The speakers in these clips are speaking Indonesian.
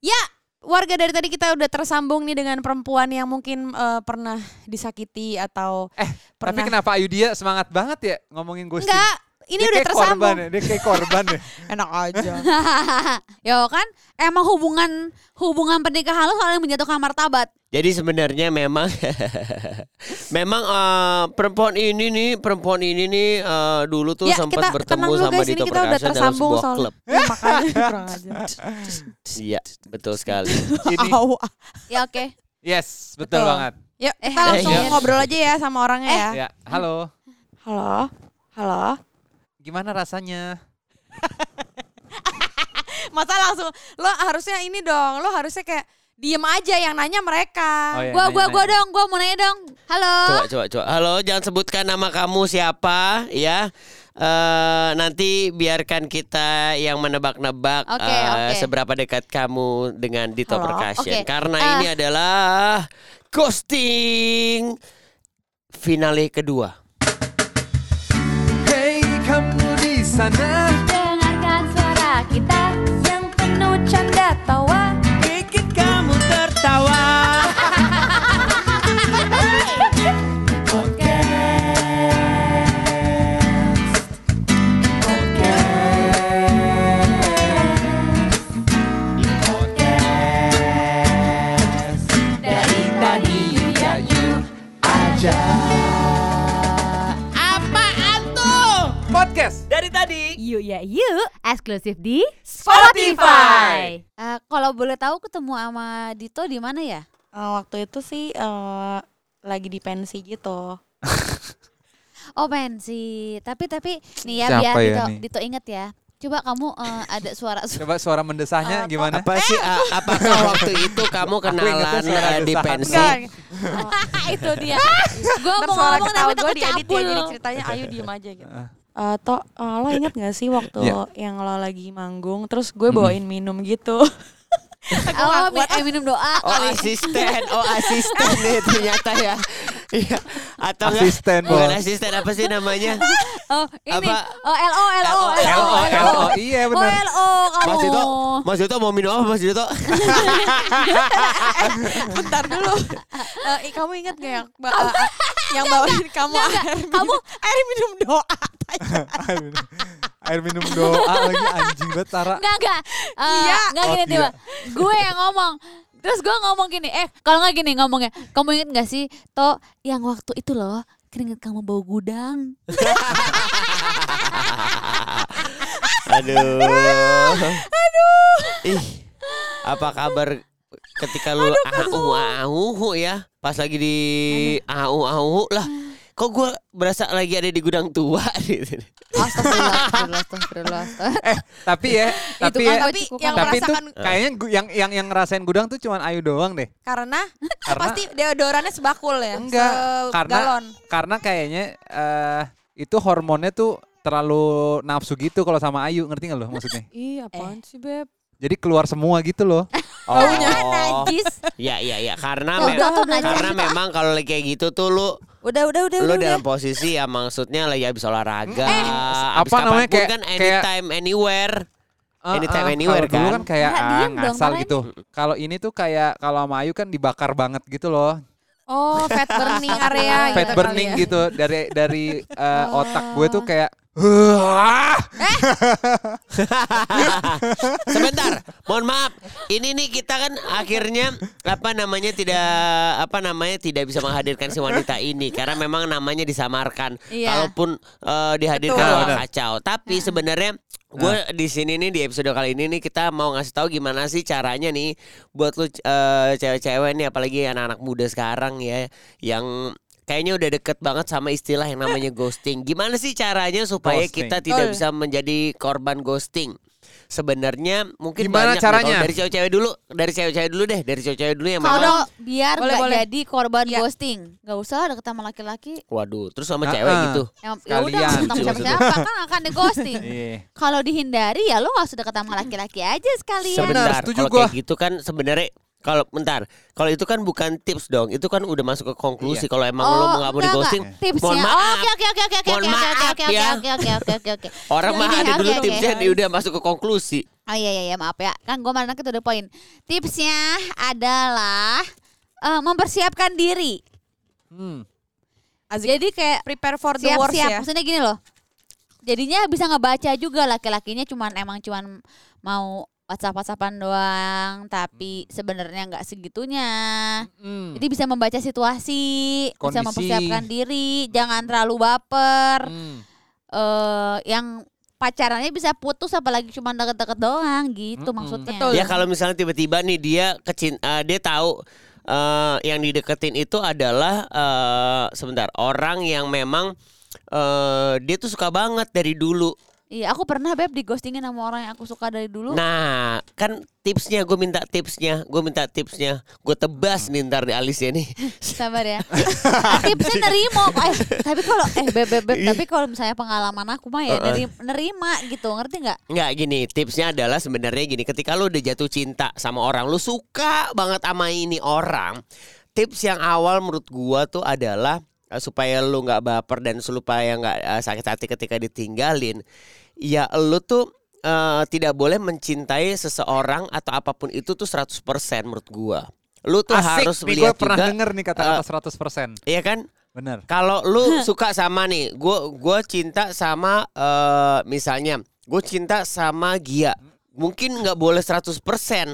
Ya, warga dari tadi kita udah tersambung nih dengan perempuan yang mungkin eh, pernah disakiti atau Eh, pernah Tapi kenapa Ayu dia semangat banget ya ngomongin ghosting? Enggak, ini Dia udah kayak tersambung. Korban ya, dia kayak korban ya. Enak aja. Ya kan emang hubungan hubungan pernikahan lo saling menjatuhkan martabat. Jadi sebenarnya memang memang eh, perempuan ini nih perempuan ini nih eh, dulu tuh Ya, sempat kita bertemu sama guys, Dito kita udah Prakasa dalam tersambung sebuah soalnya. klub. Ya, makanya kurang aja. Iya, betul sekali. Ya oke. yes, betul, Betul. banget. Yuk, Eh, kita langsung iya. ngobrol aja ya sama orangnya ya. Ya, halo. Halo. Halo. Gimana rasanya? Masa langsung lo harusnya ini dong, lo harusnya kayak diem aja yang nanya mereka. Oh, iya, Gua gua nanya-nanya. gua dong, gua mau nanya dong. Halo. Coba coba coba. Halo, jangan sebutkan nama kamu siapa ya. Eh nanti biarkan kita yang menebak-nebak Oke, eh, oke. seberapa dekat kamu dengan Dito Halo, Percussion. oke. Karena Ah. ini adalah ghosting finale kedua. Sana. Yuk ya yuk eksklusif di Spotify. Eh, kalau boleh tahu ketemu sama Dito di mana ya? Eh, waktu itu sih eh, lagi di pensi gitu. Oh pensi. Tapi tapi nih ya Siapa biar ya Dito, nih? Dito inget ya. Coba kamu eh, ada suara Coba suara mendesahnya Eh, gimana? Apa sih? a- apakah waktu itu kamu kenalan suara eh, di pensi? Enggak. itu dia. Ntar mau suara ngomong tapi gue takut diedit cabul. jadi ceritanya ayo diem aja gitu. Ah. Eh, Tok, eh, lo inget gak sih waktu Iya. yang lo lagi manggung terus gue bawain minum gitu. Aku Oh, kuat. eh, minum doa Oh asisten, oh asisten nih ternyata ya. Iya. Atau enggak? Asisten, Bukan Bos. asisten apa sih namanya? Oh, ini. Apa? Oh, LO, LO, LO, LO, LO, iya Oh, benar. LO kamu. Mas Dito, Mas Dito mau minum apa Mas Dito? Bentar dulu. Eh, ih, kamu inget gak yang ba- eh, yang bawain kamu Enggak, air enggak. minum, air minum doa. air, minum, air minum doa lagi anjing banget Tara. Enggak, enggak. Eh, Iya. Enggak Oh, gini tiba. iya. Gue yang ngomong. Terus gue ngomong gini, eh kalau nggak gini ngomongnya, kamu inget gak sih, To, yang waktu itu loh, keringet kamu bau gudang. Aduh. Aduh. Ih. Apa kabar ketika lu ahu ahu ya? Pas lagi di ahu ahu lah. Kok gue berasa lagi ada di gudang tua gitu. Astagfirullah, astagfirullah, astagfirullah. Eh, tapi ya, tapi kan ya, Tapi cukup yang kan. tapi itu kayaknya yang yang yang ngerasain gudang tuh cuman Ayu doang deh. karena, Karena pasti deodorannya sebakul ya. Enggak, karena karena kayaknya eh itu hormonnya tuh terlalu nafsu gitu kalau sama Ayu, ngerti nggak lo maksudnya? Ih, apaan sih, Beb? Jadi keluar semua gitu loh. Baunya najis. Ya ya ya karena Tuh, me- karena memang kalau lagi kayak gitu tuh lu Udah, udah, udah, lu udah. dalam udah. posisi ya maksudnya lagi habis olahraga, Eh, habis apa namanya, kayak- kan kayak- anytime anywhere. Anytime, Ah, ah, anywhere kalau dulu kan? kan kayak ah, dong, ngasal gitu. Kalau ini tuh kayak kalau sama Ayu kan dibakar banget gitu loh. Oh, fat burning area Fat gitu burning kali ya. gitu dari dari eh, Oh. otak gue tuh kayak "Wah." Sebentar, mohon maaf. Ini nih kita kan akhirnya apa namanya tidak apa namanya tidak bisa menghadirkan si wanita ini karena memang namanya disamarkan. Iya. Kalaupun eh, dihadirkan Betul. Benar. kacau. Tapi sebenarnya gue di sini nih di episode kali ini nih kita mau ngasih tahu gimana sih caranya nih buat lu eh, cewek-cewek nih apalagi anak-anak muda sekarang ya yang kayaknya udah deket banget sama istilah yang namanya ghosting. Gimana sih caranya supaya Ghosting. kita tidak Betul. bisa menjadi korban ghosting? Sebenarnya mungkin Gimana banyak caranya? Dari cewek-cewek dulu, dari cewek-cewek dulu deh, dari cewek-cewek dulu yang memang Kalau biar Boleh, nggak boleh. jadi korban Iya. ghosting, nggak usah deket sama laki-laki. waduh, terus sama Ah, cewek ah. gitu. Ya, ya udah gitu siapa-siapa kan akan di ghosting. Iya. Kalau dihindari ya lo nggak usah deket sama laki-laki aja sekalian. Seben- Sebentar, setuju kalau gua. kayak gitu kan sebenarnya Kalau bentar, kalau itu kan bukan tips dong, itu kan udah masuk ke konklusi. Iya. Kalau emang lo mau nggak mau di ghosting, mohon Oh, maaf. Oke oke oke oke oke Mohon oke maaf oke oke ya. oke oke oke oke oke. orang mah ada dulu oke, oke. tipsnya dia udah masuk ke konklusi. Oh iya iya iya maaf ya. Kan gue mana kita udah poin. Tipsnya adalah eh, mempersiapkan diri. Hmm. Jadi kayak Prepare for the worst siap-siap. ya. Maksudnya gini loh. Jadinya bisa ngebaca juga laki-lakinya cuman emang cuman mau WhatsApp-WhatsAppan doang, tapi sebenarnya nggak segitunya. Hmm. Jadi bisa membaca situasi, bisa Kondisi. mempersiapkan diri, jangan terlalu baper. Hmm. eh yang pacarannya bisa putus apalagi cuma deket-deket doang gitu Mm-mm. maksudnya. Betul. Ya kalau misalnya tiba-tiba nih dia kecin eh, dia tahu eh, yang dideketin itu adalah eh, sebentar orang yang memang eh, dia tuh suka banget dari dulu. Iya, aku pernah beb di ghostingin sama orang yang aku suka dari dulu. Nah, kan tipsnya gue minta tipsnya, gue minta tipsnya, gue tebas nih ntar di alisnya nih. Sabar ya. Tipsnya nerimo kok. Eh, tapi kalau eh beb beb, beb, tapi kalau misalnya pengalaman aku mah ya neri- nerima gitu, ngerti nggak? Nggak gini, tipsnya adalah sebenarnya gini, ketika lu udah jatuh cinta sama orang, lu suka banget sama ini orang, tips yang awal menurut gua tuh adalah supaya lu nggak baper dan supaya nggak eh, sakit hati ketika ditinggalin, ya lu tuh eh, tidak boleh mencintai seseorang atau apa pun itu tuh 100% menurut gua. Lu tuh Asik harus nih gue lihat pernah juga, denger nih kata-kata 100%. iya kan? Bener. Kalau lu suka sama nih, gua gua cinta sama eh misalnya, gue cinta sama Gia. Mungkin nggak boleh 100%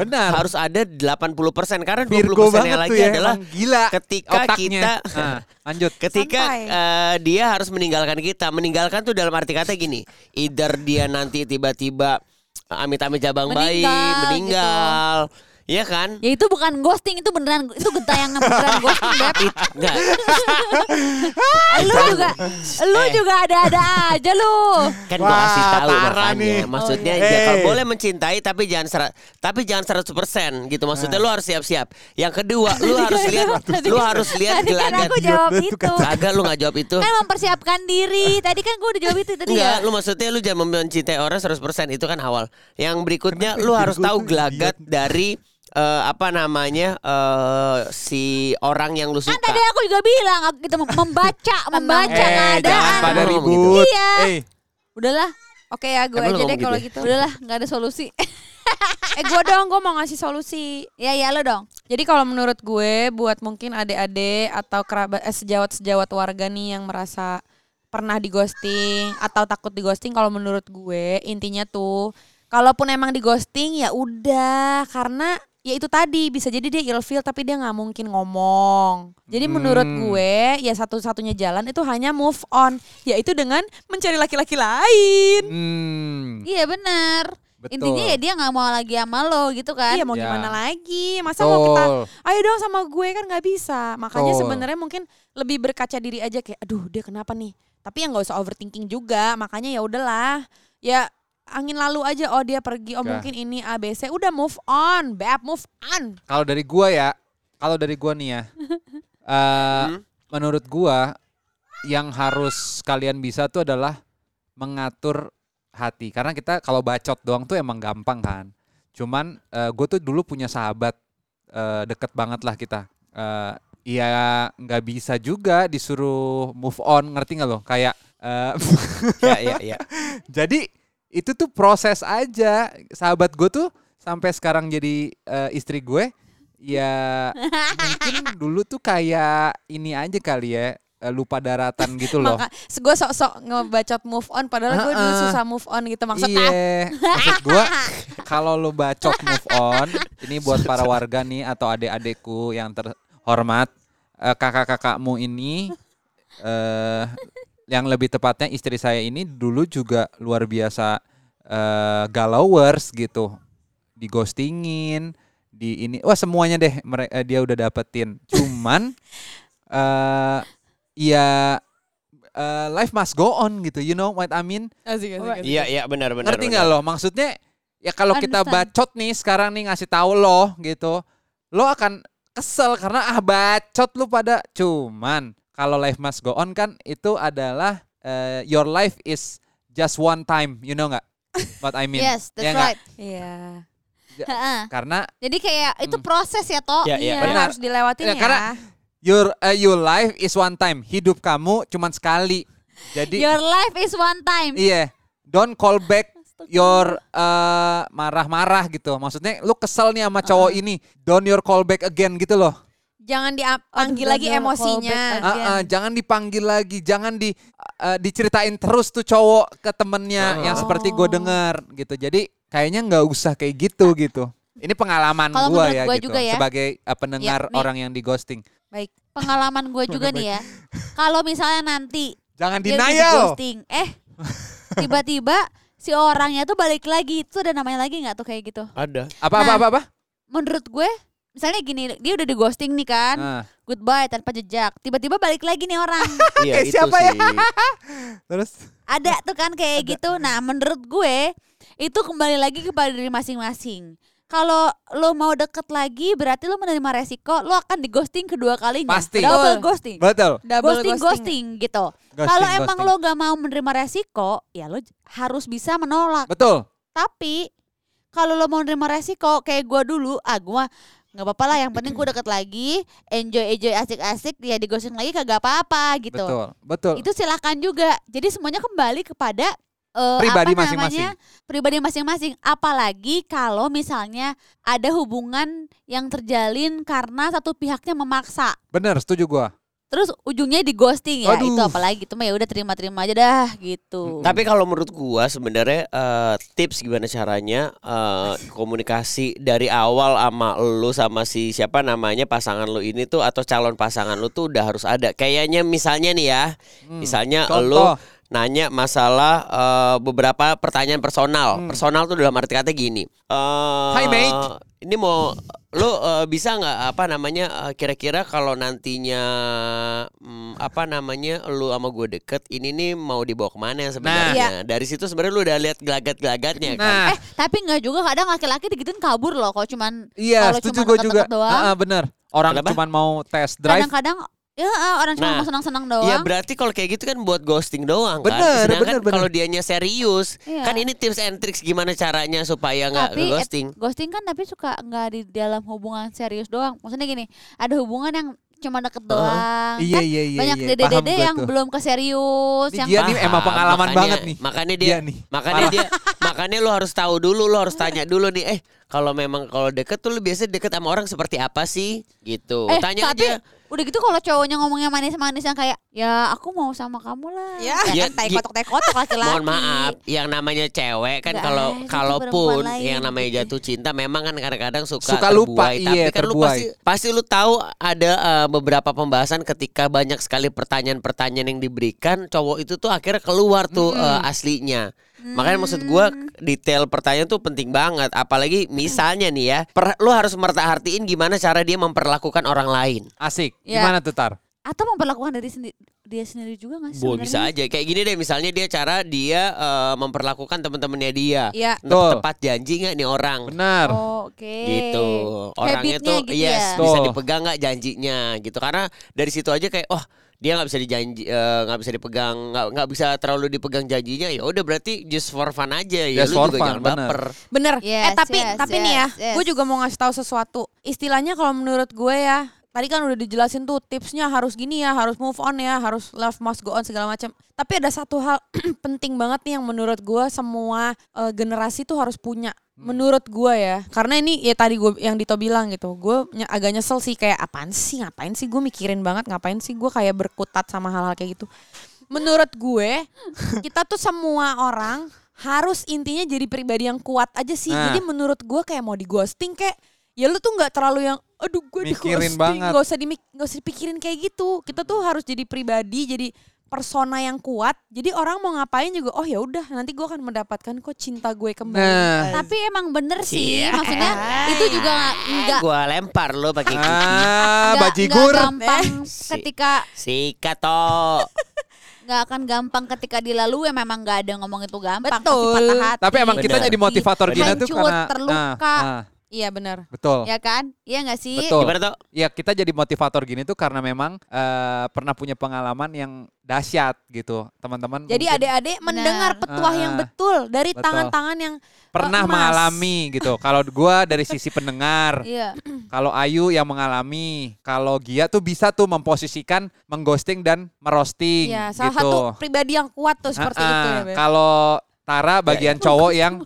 Benar. Harus ada 80% karena 20% Virgo lagi ya, adalah gila ketika otaknya. kita Nah, lanjut. ketika eh, dia harus meninggalkan kita. Meninggalkan tuh dalam arti kata gini, either dia nanti tiba-tiba eh, amit-amit jabang bayi, Meninggal, meninggal. Iya kan? Ya itu bukan ghosting, itu beneran itu gentayangan beneran ghosting, beb. Enggak. lu juga lu Eh. juga ada-ada aja lu. kan gua kasih tahu makanya nih. maksudnya Oh, ya iya. kalau Hey. boleh mencintai tapi jangan serat tapi jangan 100% gitu maksudnya lu harus siap-siap yang kedua lu harus lihat lu harus lihat Tadi kan gelagat aku jawab itu. kagak lu nggak jawab itu Kan mempersiapkan diri. Tadi kan gue udah jawab itu tadi Enggak, ya. lu maksudnya lu jangan mencintai orang 100% itu kan awal. Yang berikutnya Kenapa lu harus tahu tuh gelagat idiot? dari eh, apa namanya eh, si orang yang lu Kan suka. tadi aku juga bilang aku gitu membaca, membaca Eh, jangan keadaan. pada Ngomong ribut. gitu. Iya. Eh, Udahlah, Oke ya gue aja deh kalau gitu gitu. udahlah, nggak ada solusi. Eh gue dong gue mau ngasih solusi. ya ya lo dong. Jadi kalau menurut gue buat mungkin adik-adik atau kerabat eh, sejawat-sejawat warga nih yang merasa pernah di ghosting atau takut di ghosting kalau menurut gue intinya tuh kalaupun emang di ghosting ya udah karena ya itu tadi bisa jadi dia ilfeel tapi dia nggak mungkin ngomong. Jadi menurut Hmm. gue ya satu-satunya jalan itu hanya move on yaitu dengan mencari laki-laki lain. hmm, Iya benar. betul. Intinya ya dia nggak mau lagi sama lo gitu kan. Iya mau Ya. gimana lagi? Masa mau kita Betul. ayo dong sama gue kan nggak bisa makanya Betul. sebenarnya mungkin lebih berkaca diri aja kayak aduh dia kenapa nih tapi ya nggak usah overthinking juga makanya ya udahlah ya angin lalu aja oh dia pergi oh Ya. mungkin ini ABC udah move on beb move on Kalau dari gua ya, kalau dari gua nih ya, eh, Hmm? menurut gua yang harus kalian bisa tuh adalah mengatur hati. Karena kita kalau bacot doang tuh emang gampang kan. Cuman gue tuh dulu punya sahabat eh, deket banget lah kita. Eh, ya nggak bisa juga disuruh move on, ngerti nggak lo? Kayak eh, ya ya ya. jadi itu tuh proses aja. Sahabat gue tuh sampai sekarang jadi eh, istri gue. Ya mungkin dulu tuh kayak ini aja kali ya eh, lupa daratan gitu loh. maka gue sok-sok ngebacot move on padahal gue dulu susah move on gitu maksudnya Iya, maksud gua kalau lo bacot move on, ini buat para warga nih atau adik-adikku yang terhormat, eh, kakak-kakakmu ini eh yang lebih tepatnya istri saya ini dulu juga luar biasa eh galawers gitu. Digostingin, di ini wah semuanya deh mereka dia udah dapetin. Cuman eh ya eh, life must go on gitu. You know what I mean? Asik, asik, asik. Iya iya benar benar. Ngerti nggak lo? Maksudnya ya kalau kita bacot nih sekarang nih ngasih tahu lo gitu, lo akan kesel karena ah bacot lu pada. Cuman kalau life must go on kan itu adalah eh, your life is just one time, you know nggak? What I mean? Yes, that's Ya nggak? right. Iya. Heeh. Karena Jadi kayak itu Hmm. proses ya toh. Ya, ya. Iya, benar. harus dilewatin Ya, ya. karena your uh, your life is one time. Hidup kamu cuman sekali. Jadi Your life is one time. iya, don't call back your uh, marah-marah gitu. Maksudnya lu kesel nih sama cowok ini, don't your call back again gitu loh. Jangan dipanggil lagi emosinya. Ah, ah, jangan dipanggil lagi, jangan di uh, diceritain terus tuh cowok ke temennya yang seperti gue Oh. dengar gitu. Jadi kayaknya nggak usah kayak gitu gitu. Ini pengalaman gue ya gua gitu juga ya. sebagai uh, pendengar Ya, nih. orang yang di ghosting. Baik. Pengalaman gue juga nih ya. Kalau misalnya nanti Jangan denial. ghosting, eh tiba-tiba si orangnya tuh balik lagi. Itu ada namanya lagi nggak tuh kayak gitu? Ada. Apa apa Nah. apa apa? Menurut gue, misalnya gini, dia udah di ghosting nih kan, Ah, goodbye tanpa jejak. Tiba-tiba balik lagi nih orang. Iya Kayak itu siapa ya? sih. terus ada tuh kan kayak gitu. Nah, menurut gue itu kembali lagi kepada diri masing-masing. Kalau lo mau deket lagi, berarti lo menerima resiko, lo akan di ghosting kedua kalinya. Pasti. Double ghosting. betul. Double ghosting, ghosting gitu. Kalau emang ghosting. lo gak mau menerima resiko, ya lo harus bisa menolak. betul. Tapi kalau lo mau menerima resiko kayak gua dulu, ah gua nggak apa-apa lah. Yang penting gue deket lagi, enjoy enjoy asik-asik, dia di ghosting lagi kagak apa-apa gitu. Betul. Betul. Itu silakan juga. Jadi semuanya kembali kepada eh, Pribadi apa masing-masing. namanya, pribadi masing-masing. Apalagi kalau misalnya ada hubungan yang terjalin karena satu pihaknya memaksa. Bener, setuju gua. Terus ujungnya di ghosting ya Aduh. itu apalagi itu mah ya udah terima-terima aja dah gitu. Tapi kalau menurut gua sebenarnya eh, tips gimana caranya eh, komunikasi dari awal sama lu sama si siapa namanya pasangan lu ini tuh atau calon pasangan lu tuh udah harus ada. Kayaknya misalnya nih ya, Hmm. misalnya Contoh. lu nanya masalah eh, beberapa pertanyaan personal. Hmm. Personal tuh dalam arti kata gini. eh, Hi, mate. Ini mau lu eh, bisa nggak apa namanya eh, kira-kira kalau nantinya hmm, apa namanya lu sama gue deket ini nih mau dibawa ke mana yang sebenarnya dari situ sebenarnya lu udah lihat gelagat-gelagatnya kan Nah, Eh tapi nggak juga kadang laki-laki digituin kabur loh kalau cuman iya setuju cuma gua juga. deket-deket doang. Ah, ah, bener. Orang Kenapa? cuman mau test drive. kadang-kadang ya ah, orang cuma Nah, mau senang-senang doang. Iya berarti kalau kayak gitu kan buat ghosting doang kan. Bener, Sedangkan bener, bener. kalau dianya serius, Iya. kan ini tips and tricks gimana caranya supaya nggak tapi ghosting. eh, ghosting kan tapi suka nggak di dalam hubungan serius doang. Maksudnya gini, ada hubungan yang cuma deket doang. Iya Kan iya iya. banyak iya. dede-dede yang tuh. belum ke serius Ini yang dia nih emang pengalaman makanya- banget nih. Makanya dia Dia nih. makanya dia makanya lu harus tahu dulu, lu harus tanya dulu nih, eh kalau memang kalau deket tuh lu biasa deket sama orang seperti apa sih? Gitu. eh Tanya tapi aja. Udah gitu kalau cowoknya ngomongnya manis-manis yang kayak ya aku mau sama kamu lah. Ya. Ya, kan tai gi- kotok tai kotok laki-laki. Mohon maaf, yang namanya cewek kan kalau kalaupun yang namanya jatuh cinta memang kan kadang-kadang suka, Suka lupa, terbuai. iya, tapi kan lu terbuai. pasti pasti lu tahu ada eh, beberapa pembahasan ketika banyak sekali pertanyaan-pertanyaan yang diberikan cowok itu tuh akhirnya keluar tuh eh, aslinya. Makanya maksud gua detail pertanyaan tuh penting banget apalagi misalnya nih ya, per, lu harus merhatiin gimana cara dia memperlakukan orang lain. Asik. Ya. Gimana tuh Tar? Atau memperlakukan dari sendi- dia sendiri juga nggak sih? Bo, bisa aja kayak gini deh misalnya dia cara dia eh, memperlakukan teman-temannya dia. Iya. Betul. Tepat janji nggak nih orang? Benar. Oh, Oke. gitu orangnya Habitnya tuh gitu yes ya. bisa dipegang nggak janjinya gitu karena dari situ aja kayak oh dia nggak bisa dijanji eh, nggak bisa dipegang nggak nggak bisa terlalu dipegang janjinya ya udah berarti just for fun aja ya Just lu for juga fun, jangan bener. baper Bener. Yes, eh tapi yes, tapi nih ya, yes, yes. gue juga mau ngasih tahu sesuatu. Istilahnya kalau menurut gue ya, tadi kan udah dijelasin tuh tipsnya harus gini ya, harus move on ya, harus love must go on segala macam. Tapi ada satu hal penting banget nih yang menurut gue semua eh, generasi tuh harus punya. Menurut gue ya, karena ini ya tadi gue yang Dito bilang gitu, gue ny- agak nyesel sih kayak apaan sih, ngapain sih gue mikirin banget, ngapain sih gue kayak berkutat sama hal-hal kayak gitu. Menurut gue, kita tuh semua orang harus intinya jadi pribadi yang kuat aja sih. Nah. Jadi menurut gue kayak mau di ghosting kayak ya lu tuh nggak terlalu yang aduh gue di ghosting banget. nggak usah dimik nggak usah dipikirin kayak gitu. Kita tuh harus jadi pribadi jadi persona yang kuat. Jadi orang mau ngapain juga oh ya udah nanti gue akan mendapatkan kok cinta gue kembali. Nah. Tapi emang bener sih, Iya. maksudnya itu juga nggak nggak gua lempar lo pakai Ah, nggak- bajigur. gampang Si- ketika sikat toh nggak akan gampang ketika dilalui memang nggak ada ngomong itu gampang Betul. Patah hati Tapi emang kita Bener. jadi motivator gini tuh karena terluka. Nah, nah. Iya benar. Betul. ya kan? Iya nggak sih? Betul. Gimana tuh? Ya kita jadi motivator gini tuh karena memang eh, pernah punya pengalaman yang dahsyat gitu, teman-teman. Jadi adik-adik mendengar petuah yang Ah, betul dari tangan-tangan yang pernah emas. mengalami gitu. Kalau gua dari sisi pendengar, Iya. kalau Ayu yang mengalami, kalau Gia tuh bisa tuh memposisikan mengghosting dan merosting ya salah gitu. satu pribadi yang kuat tuh seperti Ah, itu ya, ah. Kalau Tara bagian cowok yang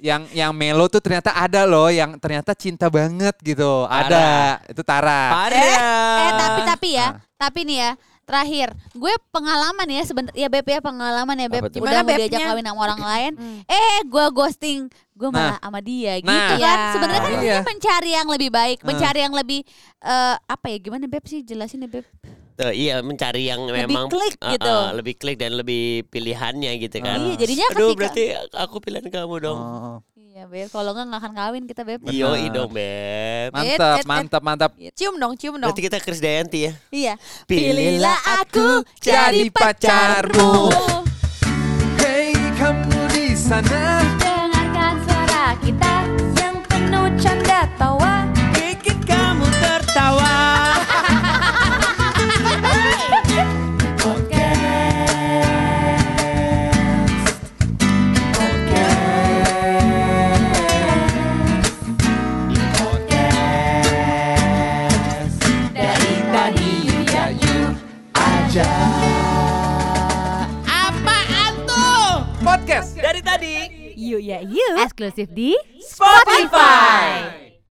yang yang melo tuh ternyata ada loh yang ternyata cinta banget gitu. Ada. Itu Tara. Parah. Eh tapi tapi ya, Ah. tapi nih ya. Terakhir, gue pengalaman ya sebentar ya Beb ya pengalaman ya Beb. Apa? Udah diajak kawin sama orang lain, Hmm. eh gue ghosting, gue malah sama dia gitu Nah. kan. Iya. Sebenarnya kan Iya. ini mencari yang lebih baik, mencari yang lebih eh, apa ya gimana Beb sih jelasin ya Beb. Tuh, iya mencari yang Lebih memang klik uh, gitu. uh, lebih klik dan lebih pilihannya gitu kan. Iya, jadinya Aduh, ketika berarti aku pilihan kamu dong. Oh, Iya Beb, kalau enggak nggak akan kawin kita Beb. Benar. Iya dong, Beb. Mantap, mantap, mantap. Cium dong, cium dong. Berarti kita Chris Dayanti ya. Iya. Pilihlah aku jadi pacarmu. Hey kamu di sana Podcast. Dari tadi. You ya you. Eksklusif di Spotify.